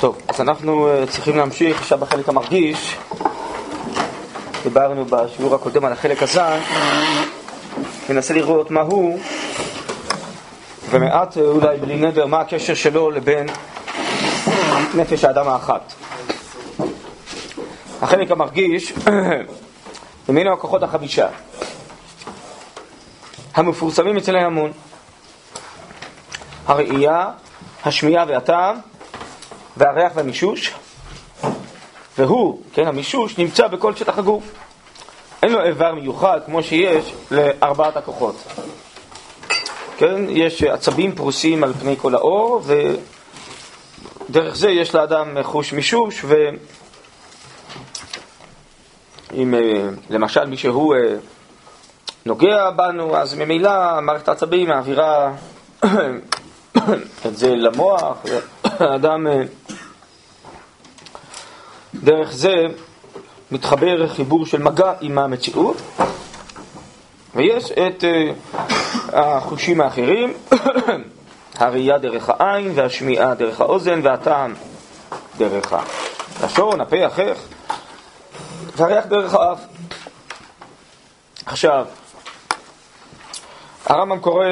טוב, אז אנחנו אה, צריכים להמשיך עכשיו בחלק המרגיש. דיברנו בשיעור הקודם על החלק הזן, ננסה לראות מה הוא, ומעט אה, אולי בלי נדר מה הקשר שלו לבין נפש האדם האחת. החלק המרגיש, ממנו הכוחות החמישה, המפורסמים אצל ההמון. הראייה, השמיעה והטעם, והריח והמישוש, והוא, כן, המישוש, נמצא בכל שטח הגוף. אין לו איבר מיוחד כמו שיש לארבעת הכוחות. כן, יש עצבים פרוסים על פני כל האור, ודרך זה יש לאדם חוש מישוש, ואם אה, למשל מישהו אה, נוגע בנו, אז ממילא מערכת העצבים מעבירה את זה למוח, האדם אה, דרך זה מתחבר חיבור של מגע עם המציאות, ויש את uh, החושים האחרים, הראייה דרך העין, והשמיעה דרך האוזן, והטעם דרך הלשון, הפה, החך, והריח דרך האף. עכשיו, הרמב"ם קורא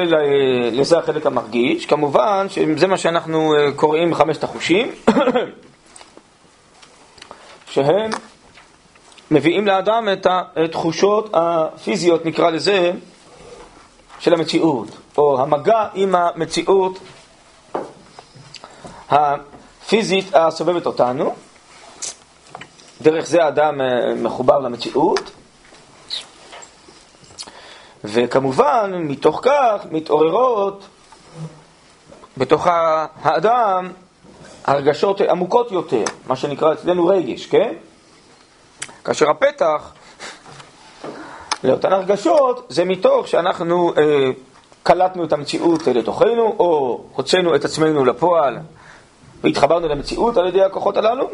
לזה החלק המרגיש, כמובן שזה מה שאנחנו אה, קוראים חמשת החושים, שהם מביאים לאדם את התחושות הפיזיות, נקרא לזה, של המציאות, או המגע עם המציאות הפיזית הסובבת אותנו. דרך זה האדם אה, מחובר למציאות, וכמובן, מתוך כך מתעוררות בתוך האדם הרגשות עמוקות יותר, מה שנקרא אצלנו רגש, כן? כאשר הפתח לאותן הרגשות זה מתוך שאנחנו אה, קלטנו את המציאות לתוכנו, או הוצאנו את עצמנו לפועל והתחברנו למציאות על ידי הכוחות הללו.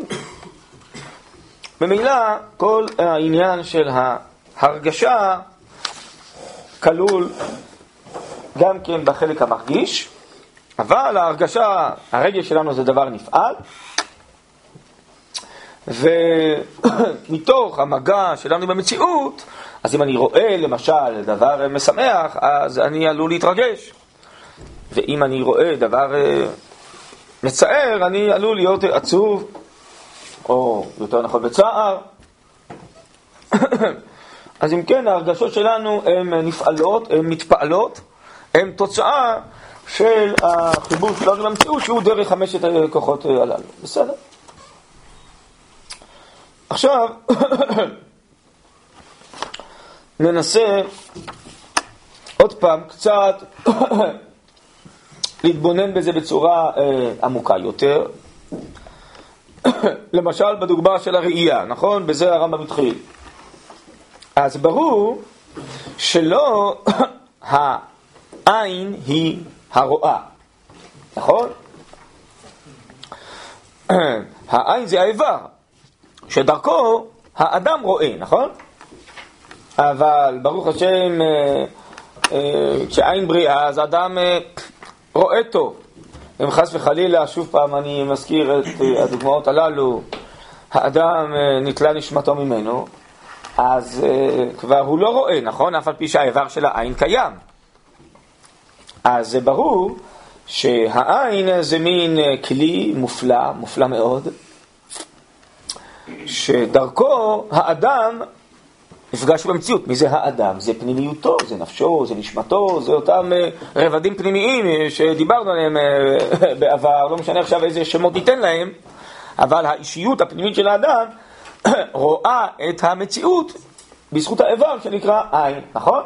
ממילא כל העניין של ההרגשה כלול גם כן בחלק המרגיש, אבל ההרגשה, הרגש שלנו זה דבר נפעל, ומתוך המגע שלנו במציאות, אז אם אני רואה למשל דבר משמח, אז אני עלול להתרגש. ואם אני רואה דבר אה, מצער, אני עלול להיות עצוב, או יותר נכון בצער. אז אם כן, ההרגשות שלנו הן נפעלות, הן מתפעלות, הן תוצאה של החיבור שלנו למציאות, שהוא דרך חמשת הכוחות הללו. בסדר? עכשיו, ננסה עוד פעם קצת להתבונן בזה בצורה אה, עמוקה יותר. למשל, בדוגמה של הראייה, נכון? בזה הרמב"ם התחיל. אז ברור שלא העין היא הרואה, נכון? העין זה האיבר, שדרכו האדם רואה, נכון? אבל ברוך השם, אה, אה, כשעין בריאה, אז האדם אה, רואה טוב. אם חס וחלילה, שוב פעם אני מזכיר את הדוגמאות הללו, האדם נתלה נשמתו ממנו, אז כבר הוא לא רואה, נכון? אף על פי שהאיבר של העין קיים. אז זה ברור שהעין זה מין uh, כלי מופלא, מופלא מאוד, שדרכו האדם נפגש במציאות. מי זה האדם? זה פנימיותו, זה נפשו, זה נשמתו, זה אותם uh, רבדים פנימיים שדיברנו עליהם בעבר, לא משנה עכשיו איזה שמות ניתן להם, אבל האישיות הפנימית של האדם רואה את המציאות בזכות האיבר שנקרא עין, נכון?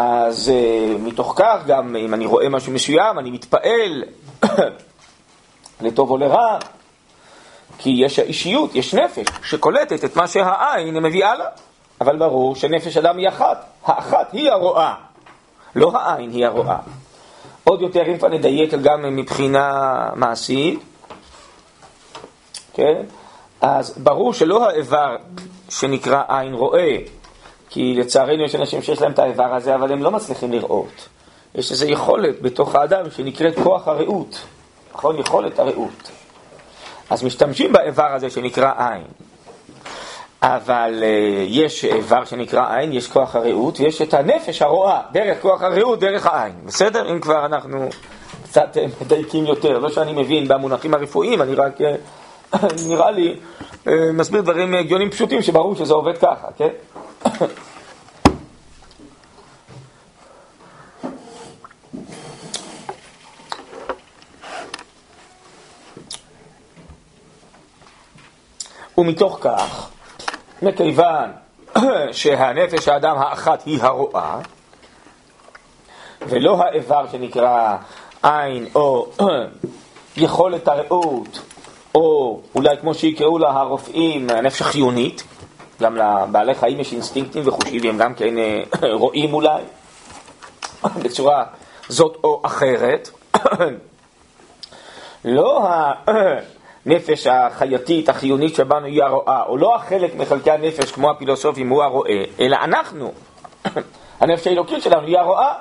אז uh, מתוך כך גם אם אני רואה משהו מסוים, אני מתפעל לטוב או לרע, כי יש האישיות, יש נפש שקולטת את מה שהעין מביאה לה, אבל ברור שנפש אדם היא אחת, האחת היא הרואה, לא העין היא הרואה. עוד יותר, אם כבר נדייק גם מבחינה מעשית, כן? אז ברור שלא האיבר שנקרא עין רואה, כי לצערנו יש אנשים שיש להם את האיבר הזה, אבל הם לא מצליחים לראות. יש איזו יכולת בתוך האדם שנקראת כוח הראות, נכון? יכולת הרעות. אז משתמשים באיבר הזה שנקרא עין. אבל uh, יש איבר שנקרא עין, יש כוח הרעות, ויש את הנפש הרואה, דרך כוח הרעות, דרך העין. בסדר? אם כבר אנחנו קצת uh, מדייקים יותר. לא שאני מבין במונחים הרפואיים, אני רק, uh, נראה לי, uh, מסביר דברים הגיונים פשוטים שברור שזה עובד ככה, כן? ומתוך כך, מכיוון שהנפש האדם האחת היא הרואה, ולא האיבר שנקרא עין או יכולת הרעות, או אולי כמו שיקראו לה הרופאים, הנפש החיונית, גם לבעלי חיים יש אינסטינקטים וחושים והם גם כן אה, רואים אולי, בצורה זאת או אחרת. לא הנפש החייתית, החיונית שבנו היא הרואה, או לא החלק מחלקי הנפש כמו הפילוסופים הוא הרואה, אלא אנחנו, הנפש האלוקית שלנו היא הרואה.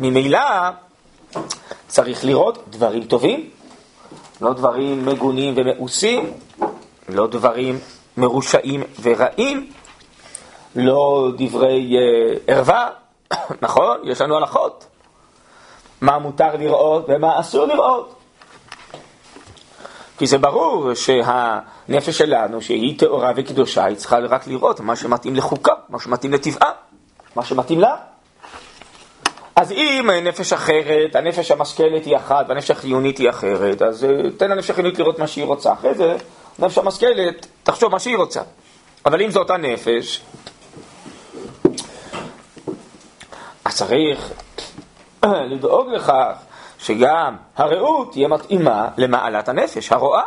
ממילא צריך לראות דברים טובים, לא דברים מגונים ומאוסים, לא דברים מרושעים ורעים, לא דברי אה, ערווה, נכון? יש לנו הלכות. מה מותר לראות ומה אסור לראות. כי זה ברור שהנפש שלנו, שהיא טהורה וקדושה, היא צריכה רק לראות מה שמתאים לחוקה, מה שמתאים לטבעה, מה שמתאים לה. אז אם נפש אחרת, הנפש המשכלת היא אחת והנפש החיונית היא אחרת, אז אה, תן לנפש החיונית לראות מה שהיא רוצה. אחרי זה, נפש המשכלת, תחשוב מה שהיא רוצה. אבל אם זו אותה נפש, אז צריך לדאוג לכך שגם הרעות תהיה מתאימה למעלת הנפש, הרואה,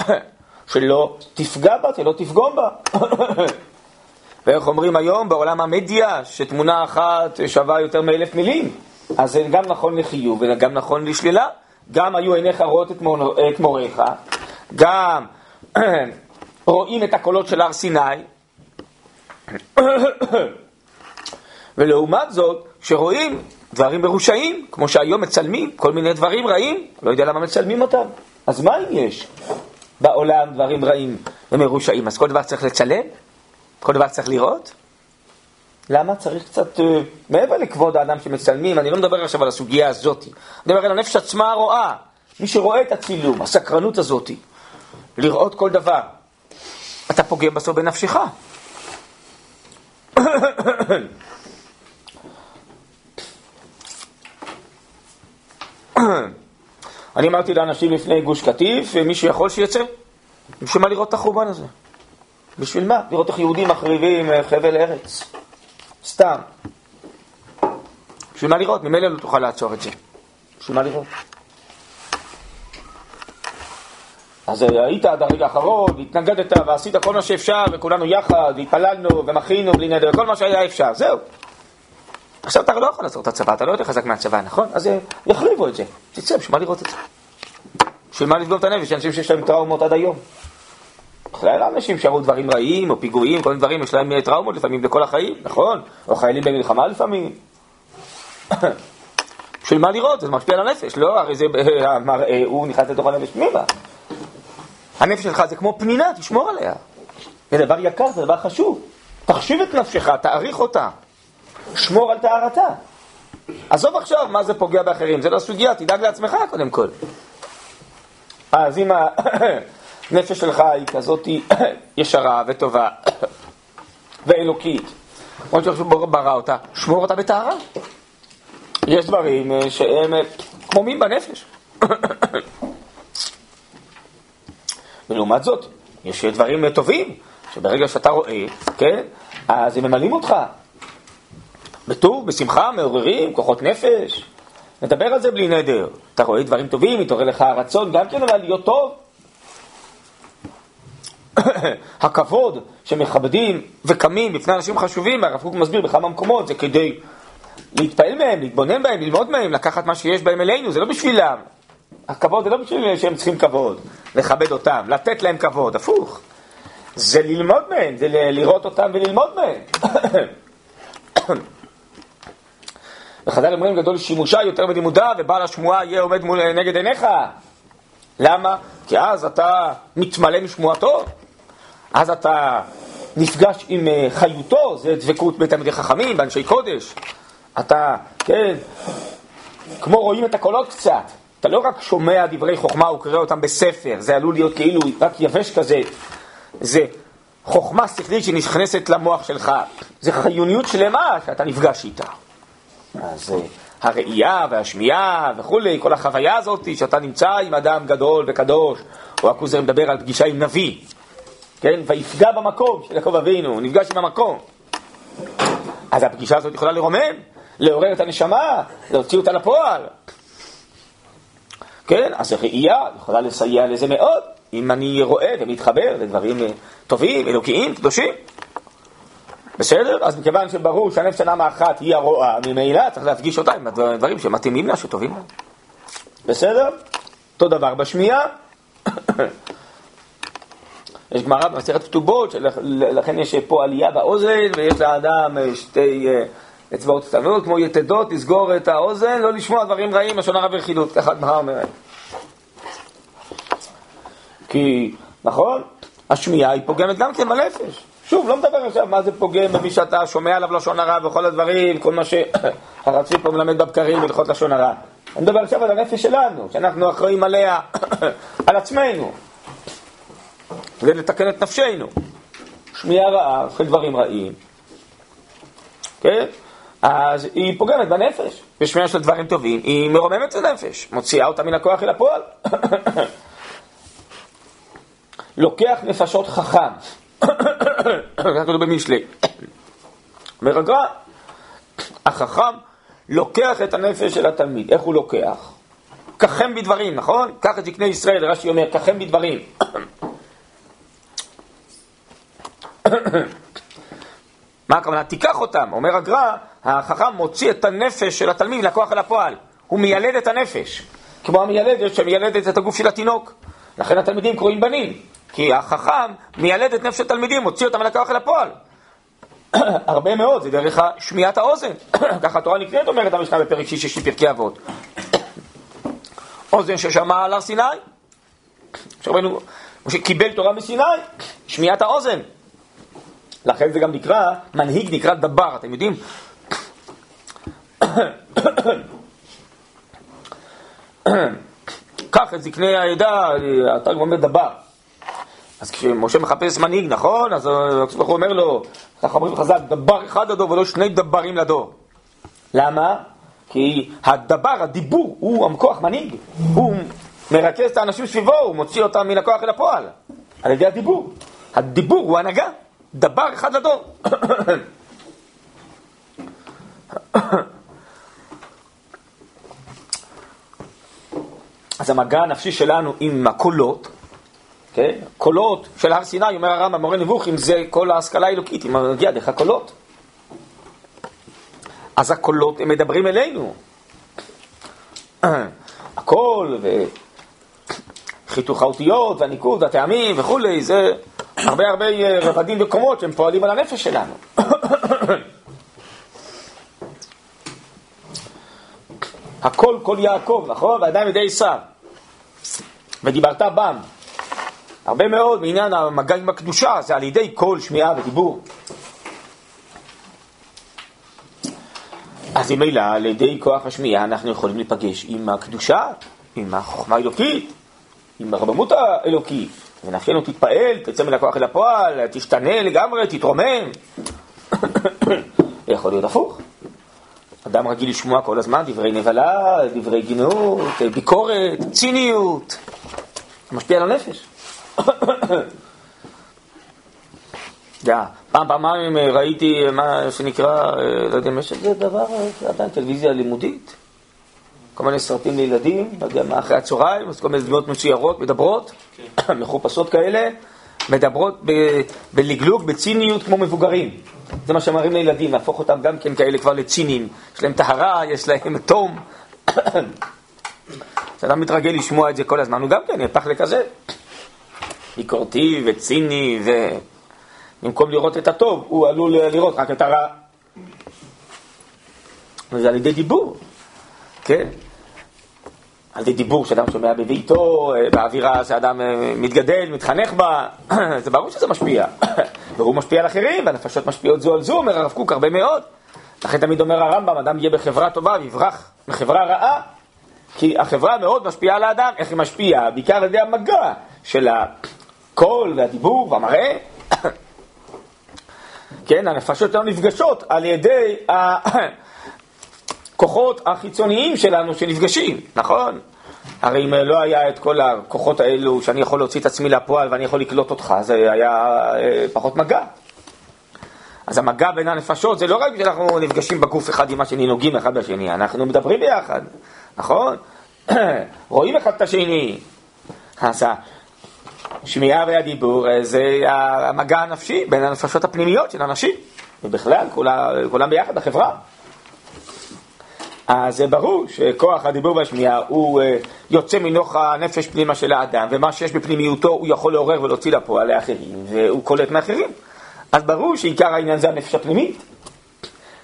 שלא תפגע בה, שלא תפגום בה. ואיך אומרים היום בעולם המדיה, שתמונה אחת שווה יותר מאלף מילים, אז זה גם נכון לחיוב וגם נכון לשלילה. גם היו עיניך רואות את, מור... את מוריך, גם רואים את הקולות של הר סיני, ולעומת זאת, כשרואים דברים מרושעים, כמו שהיום מצלמים כל מיני דברים רעים, לא יודע למה מצלמים אותם. אז מה אם יש בעולם דברים רעים ומרושעים? אז כל דבר צריך לצלם? כל דבר צריך לראות? למה צריך קצת, uh, מעבר לכבוד האדם שמצלמים, אני לא מדבר עכשיו על הסוגיה הזאת, אני מדבר על הנפש עצמה הרואה, מי שרואה את הצילום, הסקרנות הזאת, לראות כל דבר, אתה פוגם בסוף בנפשך. אני אמרתי לאנשים לפני גוש קטיף, מי שיכול שיצא, בשביל מה לראות את החורבן הזה? בשביל מה? לראות איך יהודים מחריבים אה, חבל ארץ. סתם. בשביל מה לראות? ממילא לא תוכל לעצור את זה. בשביל מה לראות? אז אה, היית עד הרגע האחרון, והתנגדת ועשית כל מה שאפשר, וכולנו יחד, והתפללנו ומחינו בלי נדר, כל מה שהיה אפשר, זהו. עכשיו אתה לא יכול לעצור את הצבא, אתה לא יותר חזק מהצבא, נכון? אז אה, יחריבו את זה. תצא, בשביל מה לראות את זה? בשביל מה לפגום את הנפש? אנשים שיש להם טראומות עד היום. בכלל אנשים שראו דברים רעים, או פיגועים, כל מיני דברים, יש להם טראומות לפעמים לכל החיים, נכון? או חיילים במלחמה לפעמים. בשביל מה לראות? זה משפיע על הנפש, לא? הרי זה המראה, הוא נכנס לתוך הנפש פנימה. הנפש שלך זה כמו פנינה, תשמור עליה. זה דבר יקר, זה דבר חשוב. תחשיב את נפשך, תעריך אותה. שמור על טהרתה. עזוב עכשיו מה זה פוגע באחרים, זה לא סוגיה, תדאג לעצמך קודם כל. אז אם הנפש שלך היא כזאת ישרה וטובה ואלוקית, כמו שהוא ברא אותה, שמור אותה בטהרה. יש דברים אה, שהם אה, כמו מין בנפש. ולעומת זאת, יש דברים טובים, שברגע שאתה רואה, כן, אז הם ממלאים אותך. בטוב, בשמחה, מעוררים, כוחות נפש. נדבר על זה בלי נדר. אתה רואה דברים טובים, מתעורר לך הרצון גם כן אבל להיות טוב. הכבוד שמכבדים וקמים בפני אנשים חשובים, הרב קוק מסביר בכמה מקומות, זה כדי להתפעל מהם, להתבונן בהם, ללמוד מהם, לקחת מה שיש בהם אלינו, זה לא בשבילם. הכבוד זה לא בשביל שהם צריכים כבוד, לכבד אותם, לתת להם כבוד, הפוך. זה ללמוד מהם, זה לראות אותם וללמוד מהם. וחז"ל אומרים גדול שימושה יותר מלימודה ובעל השמועה יהיה עומד מול, נגד עיניך. למה? כי אז אתה מתמלא משמועתו, אז אתה נפגש עם אה, חיותו, זה דבקות בתלמידי חכמים, באנשי קודש. אתה, כן, כמו רואים את הקולות קצת. אתה לא רק שומע דברי חוכמה וקורא אותם בספר, זה עלול להיות כאילו רק יבש כזה. זה חוכמה שכלית שנכנסת למוח שלך. זה חיוניות שלמה שאתה נפגש איתה. אז אה, הראייה והשמיעה וכולי, כל החוויה הזאת שאתה נמצא עם אדם גדול וקדוש, או הכוזר מדבר על פגישה עם נביא, כן? ויפגע במקום של יעקב אבינו, הוא נפגש עם המקום. אז הפגישה הזאת יכולה לרומם, לעורר את הנשמה, להוציא אותה לפועל. כן, אז ראייה יכולה לסייע לזה מאוד, אם אני רואה ומתחבר לדברים אה, טובים, אלוקיים, קדושים. בסדר? אז מכיוון שברור שהנפש של האחת היא הרואה, ממילא צריך להפגיש אותה עם הדברים שמתאימים לה, שטובים לה. בסדר? אותו דבר בשמיעה. יש גמרא במסכת כתובות, לכן יש פה עלייה באוזן, ויש לאדם אה, שתי אה, אצבעות קטנות, כמו יתדות, לסגור את האוזן, לא לשמוע דברים רעים, לשון הרע ורכילות, ככה הגמרא אומרת. כי, נכון, השמיעה היא פוגמת גם כן בנפש. שוב, לא מדבר עכשיו מה זה פוגם במי שאתה שומע עליו לשון הרע וכל הדברים, כל מה שהרצוי פה מלמד בבקרים הלכות לשון הרע. אני מדבר עכשיו על הנפש שלנו, שאנחנו אחראים עליה, על עצמנו. כדי לתקן את נפשנו. שמיעה רעה, עושה דברים רעים, כן? אז היא פוגמת בנפש. בשמיעה של דברים טובים, היא מרוממת את הנפש, מוציאה אותה מן הכוח אל הפועל. לוקח נפשות חכם, ככה כתוב במשלי. אומר הגר"א, החכם לוקח את הנפש של התלמיד. איך הוא לוקח? ככם בדברים, נכון? קח את זקני ישראל, רש"י אומר, ככם בדברים. מה הכוונה? תיקח אותם. אומר הגר"א, החכם מוציא את הנפש של התלמיד לכוח אל הפועל. הוא מיילד את הנפש. כמו המיילדת שמיילדת את הגוף של התינוק. לכן התלמידים קרואים בנים. כי החכם מיילד את נפש התלמידים, מוציא אותם לכוח אל הפועל. הרבה מאוד, זה דרך שמיעת האוזן. ככה התורה נקראת, אומרת המשנה בפרק שישי של פרקי אבות. אוזן ששמע על הר סיני. שרבנו, משה קיבל תורה מסיני, שמיעת האוזן. לכן זה גם נקרא, מנהיג נקרא דבר, אתם יודעים? קח את זקני העדה, אתה אומר דבר. אז כשמשה מחפש מנהיג, נכון? אז הוא אומר לו, ככה אומרים חז"ל, דבר אחד לדור ולא שני דברים לדור. למה? כי הדבר, הדיבור, הוא המכוח מנהיג. הוא מרכז את האנשים סביבו, הוא מוציא אותם מן הכוח אל הפועל. על ידי הדיבור. הדיבור הוא הנהגה. דבר אחד לדור. אז המגע הנפשי שלנו עם הקולות, כן? קולות של הר סיני, אומר הרמב"ם, מורה נבוכים, זה כל ההשכלה האלוקית, היא מגיעה דרך הקולות. אז הקולות, הם מדברים אלינו. הקול וחיתוך האותיות והניקוד והטעמים וכולי, זה הרבה הרבה אה, רבדים וקומות שהם פועלים על הנפש שלנו. הכל כל יעקב, נכון? ואדם ידי עשיו. ודיברת בם. הרבה מאוד מעניין המגע עם הקדושה זה על ידי קול, שמיעה ודיבור. אז ממילא על ידי כוח השמיעה אנחנו יכולים להיפגש עם הקדושה, עם החוכמה האלוקית, עם הרבנות האלוקית. ונפשנו תתפעל, תצא מן הכוח אל הפועל, תשתנה לגמרי, תתרומם. יכול להיות הפוך. אדם רגיל לשמוע כל הזמן דברי נבלה, דברי גינות, ביקורת, ציניות. זה משפיע על הנפש. פעם, פעמיים ראיתי מה שנקרא, לא יודע אם יש איזה דבר, עדיין טלוויזיה לימודית, כל מיני סרטים לילדים, לא יודע מה, אחרי הצהריים, אז כל מיני דמויות מצוירות, מדברות, כן. מחופשות כאלה, מדברות בלגלוג, בציניות כמו מבוגרים. זה מה שאומרים לילדים, להפוך אותם גם כן כאלה כבר לציניים. יש להם טהרה, יש להם תום. כשאדם מתרגל לשמוע את זה כל הזמן, הוא גם כן יפח לכזה. ביקורתי וציני, ובמקום לראות את הטוב, הוא עלול לראות רק את הרע. וזה על ידי דיבור, כן? על ידי דיבור שאדם שומע בביתו, אה, באווירה שאדם אה, מתגדל, מתחנך בה, זה ברור שזה משפיע. והוא משפיע על אחרים, והנפשות משפיעות זו על זו, אומר הרב קוק הרבה מאוד. לכן תמיד אומר הרמב"ם, אדם יהיה בחברה טובה ויברח מחברה רעה, כי החברה מאוד משפיעה על האדם. איך היא משפיעה? בעיקר על ידי המגע של הקול והדיבור והמראה. כן, הנפשות שלנו נפגשות על ידי הכוחות החיצוניים שלנו שנפגשים, נכון? הרי אם לא היה את כל הכוחות האלו שאני יכול להוציא את עצמי לפועל ואני יכול לקלוט אותך, זה היה אה, פחות מגע. אז המגע בין הנפשות זה לא רק שאנחנו נפגשים בגוף אחד עם השני, נוגעים אחד בשני, אנחנו מדברים ביחד, נכון? רואים אחד את השני. אז השמיעה והדיבור אה, זה המגע הנפשי בין הנפשות הפנימיות של אנשים, ובכלל, כולם, כולם ביחד בחברה. אז זה ברור שכוח הדיבור והשמיעה הוא אה, יוצא מנוח הנפש פנימה של האדם, ומה שיש בפנימיותו הוא יכול לעורר ולהוציא לפועל לאחרים, והוא קולט מאחרים. אז ברור שעיקר העניין זה הנפש הפנימית,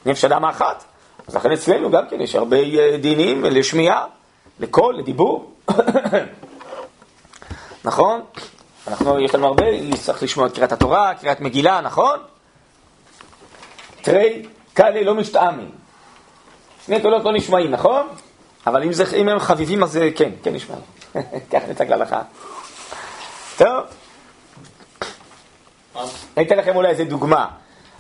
נפש אדם האחת. אז לכן אצלנו גם כן יש הרבה אה, דינים לשמיעה, לקול, לדיבור. נכון? אנחנו, יש לנו הרבה, צריך לשמוע את קריאת התורה, קריאת מגילה, נכון? תרי קאלי לא משתעמים. שני קולות לא נשמעים, נכון? אבל אם, זה, אם הם חביבים אז כן, כן נשמעים. קח נצג להלכה. טוב. אני אתן לכם אולי איזה דוגמה,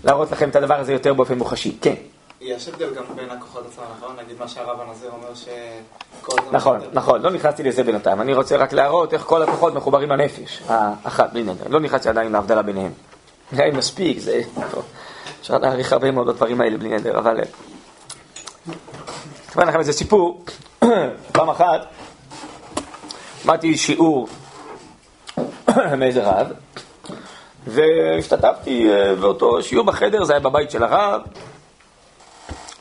להראות לכם את הדבר הזה יותר באופן מוחשי. כן. יש הבדל גם בין הכוחות עצמם, נכון? נגיד מה שהרב הנזיר אומר שכל זה... נכון, נכון, לא נכנסתי לזה בינתיים. אני רוצה רק להראות איך כל הכוחות מחוברים לנפש, האחת, בלי נדר. לא נכנסתי עדיין להבדלה ביניהם. לי מספיק, זה... אפשר להעריך הרבה מאוד בדברים האלה בלי נדר, אבל... אספר לכם איזה סיפור. פעם אחת שמעתי שיעור מאיזה רב, והשתתפתי אה, באותו שיעור בחדר, זה היה בבית של הרב,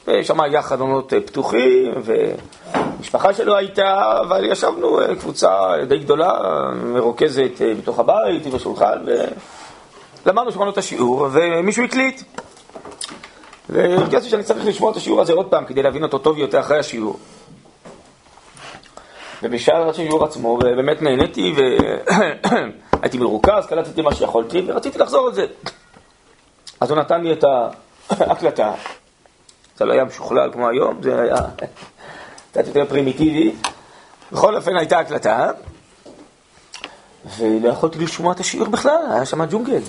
ושם היה חלונות אה, פתוחים, והמשפחה שלו הייתה, אבל ישבנו אה, קבוצה די גדולה, מרוכזת בתוך הבית, עם השולחן, ולמדנו, שמענו את השיעור, ומישהו הקליט. והרגשתי שאני צריך לשמוע את השיעור הזה עוד פעם כדי להבין אותו טוב יותר אחרי השיעור. ובשעה השיעור עצמו, ובאמת נהניתי והייתי מרוכז, קלטתי מה שיכולתי ורציתי לחזור על זה. אז הוא נתן לי את ההקלטה. זה לא היה משוכלל כמו היום, זה היה קצת יותר פרימיטיבי. בכל אופן הייתה הקלטה, ולא יכולתי לשמוע את השיעור בכלל, היה שם ג'ונגל.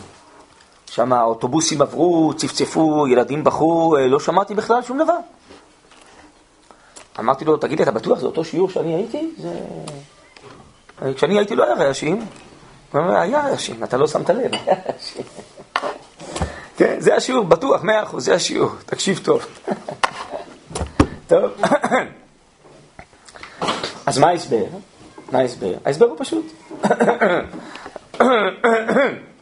שם האוטובוסים עברו, צפצפו, ילדים בכו, אה, לא שמעתי בכלל שום דבר. אמרתי לו, תגיד לי, אתה בטוח זה אותו שיעור שאני הייתי? זה... אה, כשאני הייתי לא היה רעשים. הוא אומר, היה רעשים, אתה לא שמת לב. כן, זה השיעור, בטוח, מאה אחוז, זה השיעור, תקשיב טוב. טוב, אז מה ההסבר? מה ההסבר? ההסבר הוא פשוט.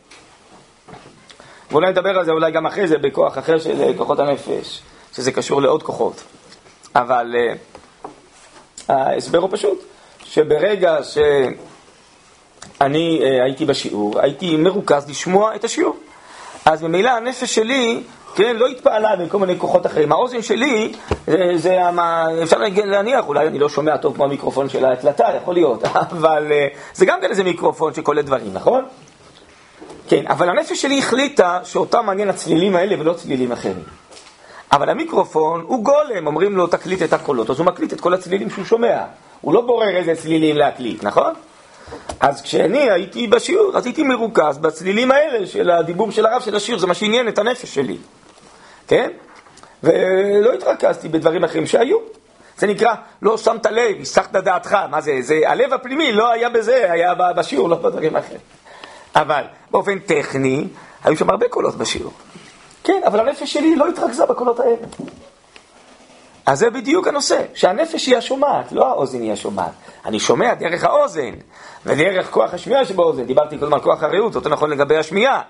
ואולי נדבר על זה אולי גם אחרי זה בכוח אחר של אה, כוחות הנפש, שזה קשור לעוד כוחות. אבל uh, ההסבר הוא פשוט, שברגע שאני uh, הייתי בשיעור, הייתי מרוכז לשמוע את השיעור. אז ממילא הנפש שלי, כן, לא התפעלה מכל מיני כוחות אחרים. האוזן שלי, זה, זה אפשר להניח, אולי אני לא שומע טוב כמו המיקרופון של ההקלטה, יכול להיות, אבל uh, זה גם כן איזה מיקרופון שקולט דברים, נכון? כן, אבל הנפש שלי החליטה שאותה מעניין הצלילים האלה ולא צלילים אחרים. אבל המיקרופון הוא גולם, אומרים לו תקליט את הקולות, אז הוא מקליט את כל הצלילים שהוא שומע. הוא לא בורר איזה צלילים להקליט, נכון? אז כשאני הייתי בשיעור, אז הייתי מרוכז בצלילים האלה של הדיבור של הרב של השיר, זה מה שעניין את הנפש שלי, כן? ולא התרכזתי בדברים אחרים שהיו. זה נקרא, לא שמת לב, הסחת דעתך, מה זה, זה, הלב הפנימי לא היה בזה, היה בשיעור, לא בדברים אחרים. אבל באופן טכני, היו שם הרבה קולות בשיעור. כן, אבל הנפש שלי לא התרכזה בקולות האלה. אז זה בדיוק הנושא, שהנפש היא השומעת, לא האוזן היא השומעת. אני שומע דרך האוזן, ודרך כוח השמיעה שבאוזן. דיברתי קודם על כוח הרעות, אותו נכון לגבי השמיעה.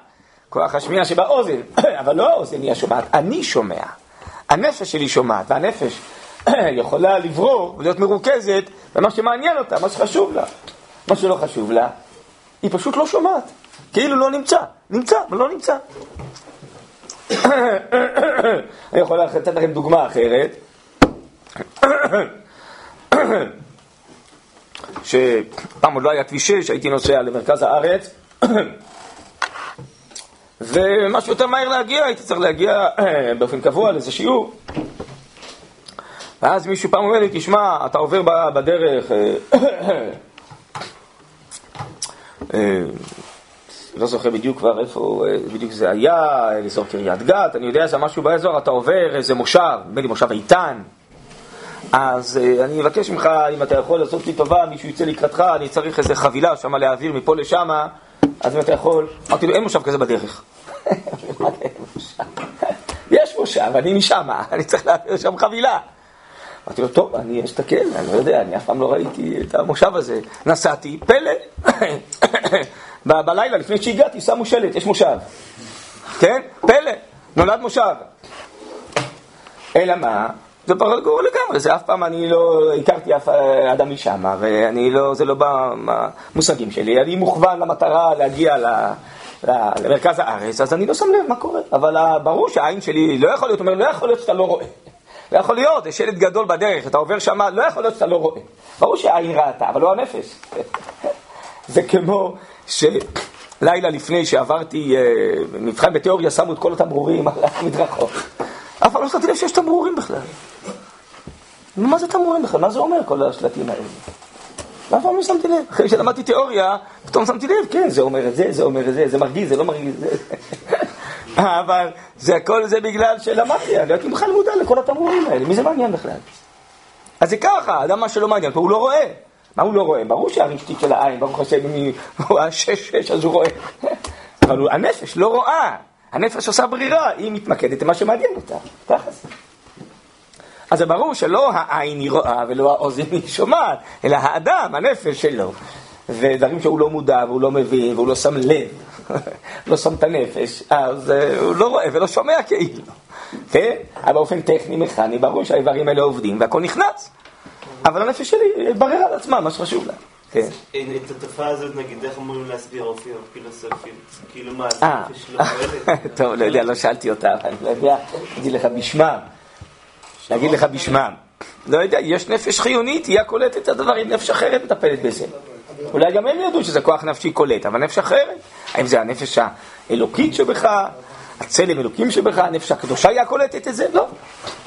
כוח השמיעה שבאוזן, אבל לא האוזן היא השומעת, אני שומע. הנפש שלי שומעת, והנפש יכולה לברור ולהיות מרוכזת במה שמעניין אותה, מה שחשוב לה. מה שלא חשוב לה, היא פשוט לא שומעת, כאילו לא נמצא. נמצא, אבל לא נמצא. אני יכול לתת לכם דוגמה אחרת. שפעם עוד לא היה כביש 6, הייתי נוסע למרכז הארץ, ומשהו יותר מהר להגיע, הייתי צריך להגיע באופן קבוע לאיזה שיעור. ואז מישהו פעם אומר לי, תשמע, אתה עובר בדרך, לא זוכר בדיוק כבר איפה בדיוק זה היה, אזור קריית גת, אני יודע שמשהו באזור, אתה עובר איזה מושב, נדמה לי מושב איתן. אז אני אבקש ממך, אם אתה יכול לעשות לי טובה, מישהו יצא לקראתך, אני צריך איזה חבילה שמה להעביר מפה לשם, אז אם אתה יכול, אמרתי לו, אין מושב כזה בדרך. יש מושב, אני משם, אני צריך להעביר שם חבילה. אמרתי לו, טוב, אני אסתכל, אני לא יודע, אני אף פעם לא ראיתי את המושב הזה. נסעתי, פלא. בלילה, לפני שהגעתי, שמו שלט, יש מושב. כן? פלא, נולד מושב. אלא מה? זה ברור לגמרי, זה אף פעם אני לא הכרתי אף אדם משם, ואני לא, זה לא במושגים שלי. אני מוכוון למטרה להגיע ל... למרכז הארץ, אז אני לא שם לב מה קורה. אבל ברור שהעין שלי לא יכול להיות, אומר, לא יכול להיות שאתה לא רואה. לא יכול להיות, יש שלט גדול בדרך, אתה עובר שם, לא יכול להיות שאתה לא רואה. ברור שהעין ראתה, אבל לא הנפש. זה כמו שלילה לפני שעברתי מבחן בתיאוריה, שמו את כל התמרורים על המדרכות. פעם לא שמתי לב שיש תמרורים בכלל. מה זה תמרורים בכלל? מה זה אומר כל השלטים האלה? אף פעם לא שמתי לב. אחרי שלמדתי תיאוריה, פתאום שמתי לב, כן, זה אומר את זה, זה אומר את זה, זה מרגיז, זה לא מרגיז. אבל זה הכל זה בגלל שלמדתי, אני הייתי בכלל מודע לכל התמרורים האלה, מי זה מעניין בכלל? אז זה ככה, אדם מה שלא מעניין, הוא לא רואה. מה הוא לא רואה? ברור שהרשתית של העין, ברוך השם, אם הוא השש שש אז הוא רואה. אבל הנפש לא רואה. הנפש עושה ברירה, היא מתמקדת במה שמעניין אותה. ככה זה. אז זה ברור שלא העין היא רואה ולא האוזן היא שומעת, אלא האדם, הנפש שלו. ודברים שהוא לא מודע והוא לא מבין והוא לא שם לב, לא שם את הנפש, אז הוא לא רואה ולא שומע כאילו. כן? אבל באופן טכני, מכני, ברור שהאיברים האלה עובדים והכל נכנס. אבל הנפש שלי בררה על עצמה, מה שחשוב לה. כן. את התופעה הזאת, נגיד, איך אמורים להסביר אופיר פילוסופים? כאילו מה, הנפש לא פועלת? טוב, לא יודע, לא שאלתי אותה, אני לא יודע, אגיד לך בשמם. להגיד לך בשמם. לא יודע, יש נפש חיונית, היא הקולטת את הדברים, נפש אחרת מטפלת בזה. אולי גם הם ידעו שזה כוח נפשי קולט, אבל נפש אחרת. האם זה הנפש האלוקית שבך, הצלם אלוקים שבך, הנפש הקדושה היא הקולטת את זה? לא.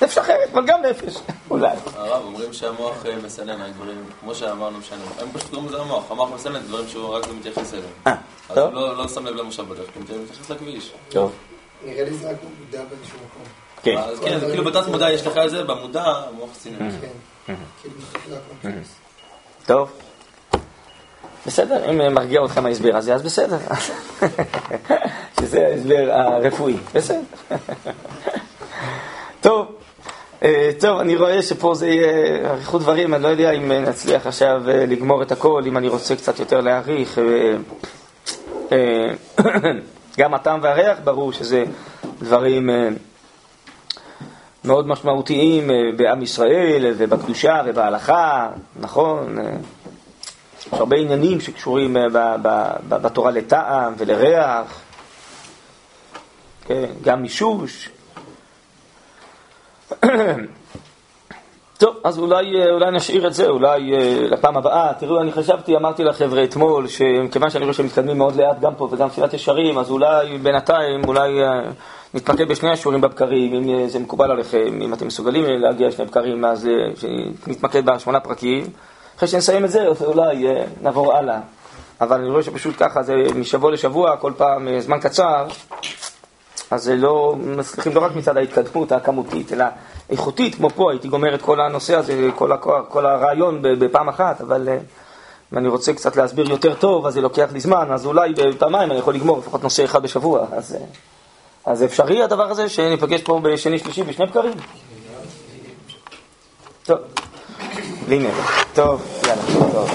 נפש אחרת, אבל גם נפש, אולי. הרב, אומרים שהמוח מסנן, דברים, כמו שאמרנו משנה, הם פשוט קוראים לזה המוח, המוח מסנן דברים שהוא רק מתייחס אליהם. אז הוא לא שם לב למושב בדרך, כי הוא מתייחס לכביש. טוב. נראה לי זה רק מודע באיזשהו מקום. כן. אז כן, כאילו בתת מודע יש לך את זה, במודע המוח סינן. כן. כאילו מחלק. טוב. בסדר, אם מרגיע אתכם ההסבר הזה, אז בסדר. שזה ההסבר הרפואי, בסדר. טוב, טוב, אני רואה שפה זה יהיה אריכות דברים, אני לא יודע אם נצליח עכשיו לגמור את הכל, אם אני רוצה קצת יותר להעריך. גם הטעם והריח, ברור שזה דברים מאוד משמעותיים בעם ישראל ובקדושה ובהלכה, נכון? יש הרבה עניינים שקשורים בתורה לטעם ולריח, כן, גם מישוש. טוב, אז אולי, אולי נשאיר את זה, אולי לפעם הבאה. תראו, אני חשבתי, אמרתי לחבר'ה אתמול, שמכיוון שאני רואה שהם מתקדמים מאוד לאט גם פה וגם תפילת ישרים, אז אולי בינתיים, אולי נתמקד בשני השיעורים בבקרים, אם זה מקובל עליכם, אם אתם מסוגלים להגיע לשני בקרים, אז נתמקד בשמונה פרקים. אחרי שנסיים את זה, אולי נעבור הלאה. אבל אני רואה שפשוט ככה, זה משבוע לשבוע, כל פעם זמן קצר, אז זה לא מצליחים לא רק מצד ההתקדמות הכמותית, אלא איכותית, כמו פה, הייתי גומר את כל הנושא הזה, כל, הכוח, כל הרעיון בפעם אחת, אבל אם אני רוצה קצת להסביר יותר טוב, אז זה לוקח לי זמן, אז אולי בפעמיים אני יכול לגמור לפחות נושא אחד בשבוע. אז, אז אפשרי הדבר הזה שניפגש פה בשני שלישי בשני בקרים? טוב. Linero. Todo, claro, todo.